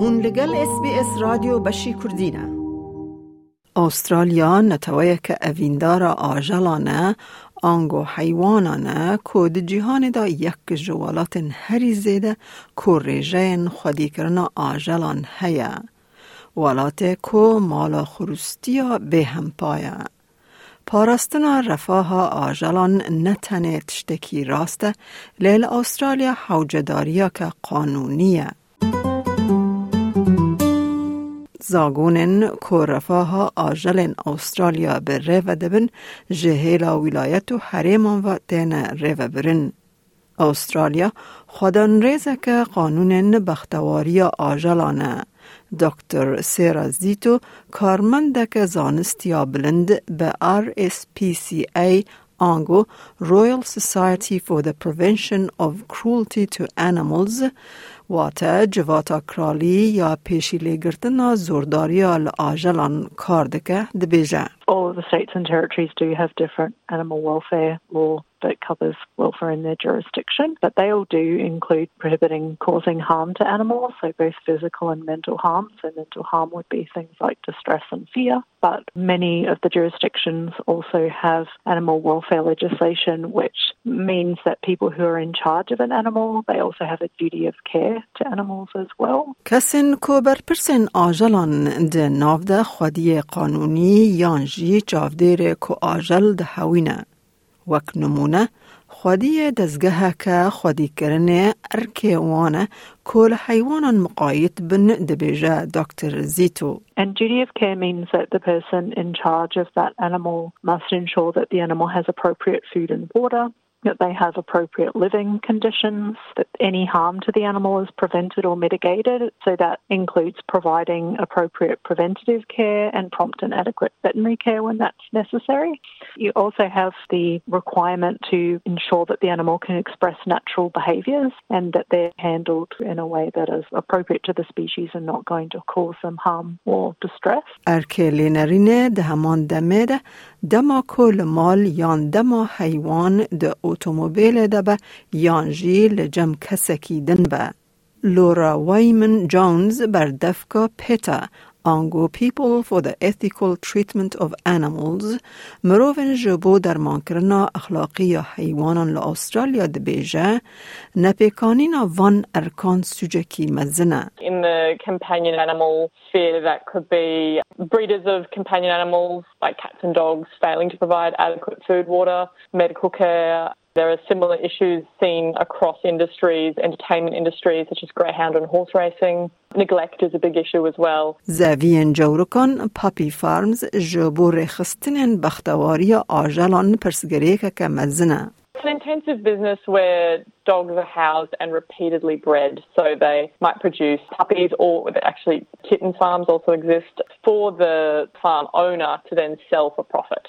هون لگل اس بی اس رادیو بشی کردینه. استرالیا نتویه که اویندار آجلانه آنگو حیوانانه که د جهان دا یک جوالات هری زیده که ریجه خودی کرنا آجلان هیا ولات که مالا خروستیا به هم پایه. پاراستنا رفاه آجلان نتنه تشتکی راسته لیل استرالیا حوجداریا که قانونیه. زاگونن کو رفاه آجلن استرالیا به ره دبن جهیلا ولایت و حریمان و دین ره برن. استرالیا خودان ریزه که قانون بختواری آجلانه دکتر سیرا زیتو کارمندک زانستیا بلند به RSPCA آنگو Royal Society for the Prevention of Cruelty to Animals واتا جواتا کرالی یا پیشی لگرتنا زورداری آجلان کار دکه دبیجه. All the states and territories do have different animal welfare law that covers welfare in their jurisdiction, but they all do include prohibiting causing harm to animals, so both physical and mental harm. So mental harm would be things like distress and fear, but many of the jurisdictions also have animal welfare legislation, which means that people who are in charge of an animal, they also have a duty of care to animals as well. کسین کو بر پرسن آجلان ده ناو ده خودی قانونی یانجی چاودیر کو آجل ده هوینه. وک نمونه خودی دزگه که خودی کرنه ارکه وانه کل حیوان مقایت بن دبیجه دکتر زیتو. And duty of care means that the person in charge of that animal must ensure that the animal has appropriate food and water, that they have appropriate living conditions, that any harm to the animal is prevented or mitigated. So that includes providing appropriate preventative care and prompt and adequate veterinary care when that's necessary. You also have the requirement to ensure that the animal can express natural behaviours and that they're handled in a way that is appropriate to the species and not going to cause them harm or distress. دما کل مال یان دما حیوان د اتومبیل دبه یان جی لجم کسکی دن به. لورا وایمن جونز بر دفکا پیتا آنگو People for the Ethical Treatment of Animals مروفن جبو درمان کرنا اخلاقی حیوانان لأسترالیا دبیجه نپیکانینا وان ارکان سوجکی مزنه In the companion animal sphere that could be breeders of companion animals like cats and dogs failing to provide adequate food, water, medical care, There are similar issues seen across industries, entertainment industries such as greyhound and horse racing. Neglect is a big issue as well. زوین جورکان پاپی فارمز جبو رخستن بختواری آجالان پرسگری که مزنه. It's an intensive business where dogs are housed and repeatedly bred. So they might produce puppies or actually kitten farms also exist for the farm owner to then sell for profit.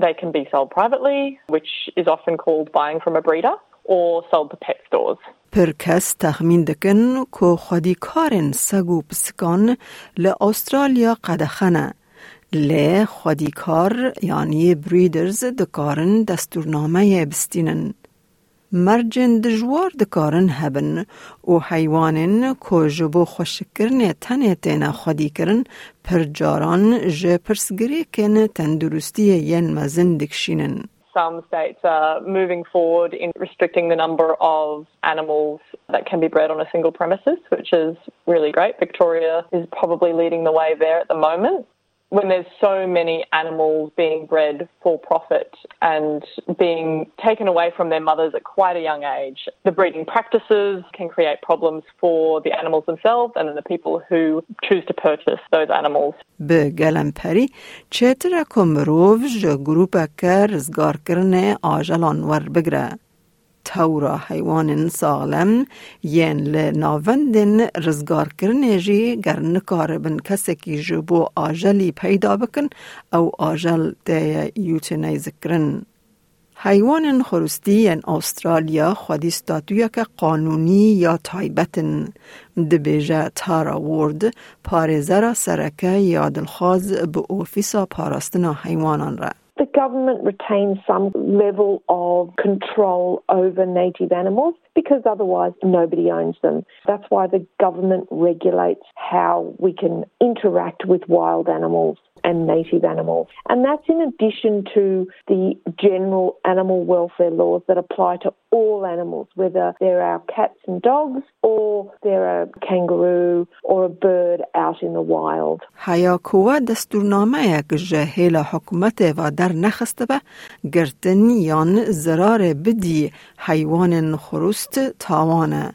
They can be sold privately, which is often called buying from a breeder, or sold to pet stores. پر کس تخمین دکن که خودی کارن سگو پسکان لأسترالیا قدخنه. لی خودی کار یعنی بریدرز دکارن دستورنامه بستینن. مرجن دجوار دکارن هبن و حیوانن که جبو خوشکرن تنه تینا خودی کرن پر جاران جه پرسگری کن تندرستی ین مزن دکشینن. Some states are moving forward in restricting the number of animals that can be bred on a single premises, which is really great. Victoria is probably leading the way there at the moment. when there's so many animals being bred for profit and being taken away from their mothers at quite a young age, the breeding practices can create problems for the animals themselves and then the people who choose to purchase those animals. به گلمپری چطور کمروف جا گروپا که رزگار کرنه آجلان ور بگره. تورا حیوان سالم ین لناوندن رزگار کرنه جی گر نکار بن کسکی جبو آجلی پیدا بکن او آجل ده یوتنیز کرن. حیوان خرستی ین استرالیا خودی ستاتویا که قانونی یا تایبتن دبیجه تارا وورد پارزرا سرکه یا دلخواز به اوفیسا پاراستنا حیوانان را. The government retains some level of control over native animals because otherwise nobody owns them. That's why the government regulates how we can interact with wild animals and native animals. And that's in addition to the general animal welfare laws that apply to all animals, whether they're our cats and dogs or they're a kangaroo or a bird out in the wild. هیاکوه دستورنامه یک جهیل حکومت و در نخسته به گرتن یان زرار بدی حیوان خروست تاوانه.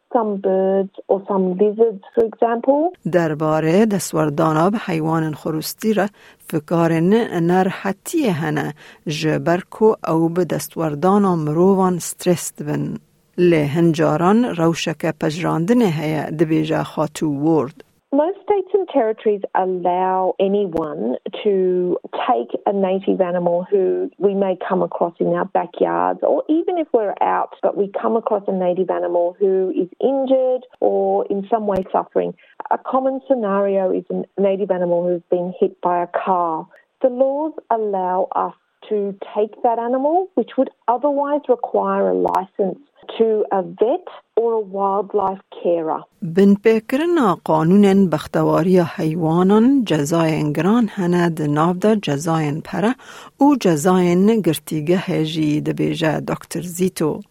some birds or some lizards, for example. درباره دستورداناب حیوان خروستی را فکارن نرحتی هنه جبرکو او به دستوردانا مروان سترس بن. لهنجاران روشک پجراندن هیا دبیجا خاتو ورد. Most states and territories allow anyone to take a native animal who we may come across in our backyards, or even if we're out, but we come across a native animal who is injured or in some way suffering. A common scenario is a native animal who's been hit by a car. The laws allow us to take that animal, which would otherwise require a license to a vet or a wildlife carer. بن پیکرنا قانون بختواری حیوانان جزاین گران هند ناو دا جزاین پره او جزاین گرتیگه هجی دبیجه دکتر زیتو.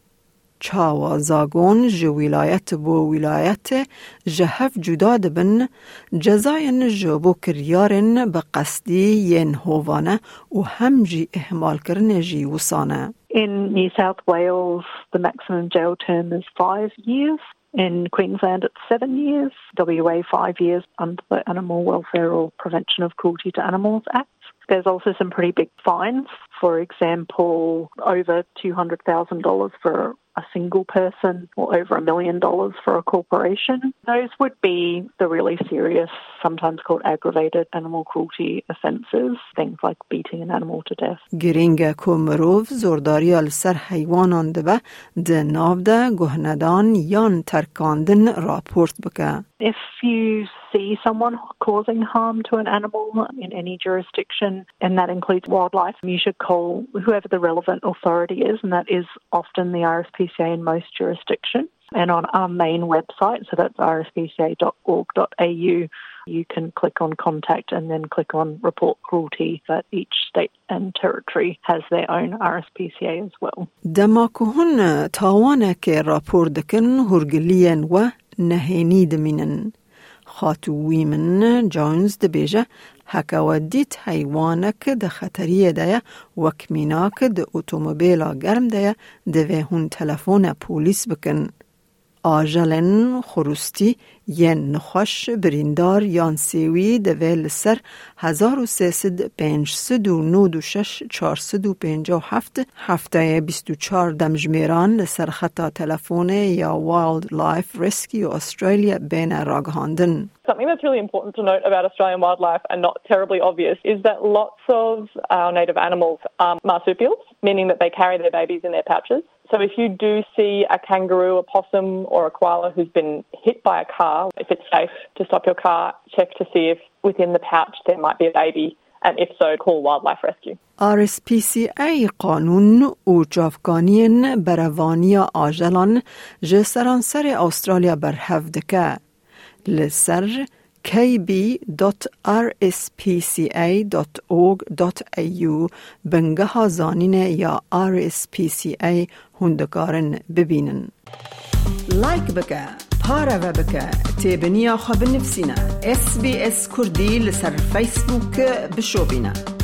چاوا زاگون جه ولایت بو ولایت جهف جدا دبن جزاین جبو کریارن به قصدی ین هوانه و هم جی احمال کرن جی وسانه. In New South Wales, the maximum jail term is five years. In Queensland, it's seven years. WA, five years under the Animal Welfare or Prevention of Cruelty to Animals Act. There's also some pretty big fines. For example, over $200,000 for a single person or over a million dollars for a corporation. Those would be the really serious, sometimes called aggravated animal cruelty offences, things like beating an animal to death. گرینگ کومروف زورداری السر حیوانان دبه ده ناو ده گهندان یان ترکاندن راپورت بکه. If you see someone causing harm to an animal in any jurisdiction, and that includes wildlife, you should call whoever the relevant authority is, and that is often the RSPCA in most jurisdictions. And on our main website, so that's rspca.org.au, you can click on contact and then click on report cruelty. But each state and territory has their own RSPCA as well. دماکهن تاوانه که راپور دکن هرگلین و نهینی دمینن. هات ویمن جونز دبیجه و دیت هەیوانەکە و خەتەریەدایە وەک میناکە دە ئۆتۆمۆبیلا گەرمدەیە دەوێ هون تەلەفۆنە پولیس بکن. آجلن خروستی ین نخوش بریندار یان سێوی دەوێ لەسەر 1956 هەفتەیە 24 دەمژمێران لسر خطا تەلەفۆنێ یا Wild Life Rescue Australia بین راگهاندن. Something that's really important to note about Australian wildlife and not terribly obvious is that lots of our native animals are marsupials, meaning that they carry their babies in their pouches. So if you do see a kangaroo, a possum, or a koala who's been hit by a car, if it's safe to stop your car, check to see if within the pouch there might be a baby, and if so, call wildlife rescue. RSPCA قانون و جافگانین بروانی آجلان جسرانسر استرالیا برهف دکه لسر kb.rspca.org.au بنگه زانین یا RSPCA هندکارن ببینن. لایک بکه پاره و بکه تیبنیا خواب نفسینا اس کردی لسر فیسبوک بشو بینه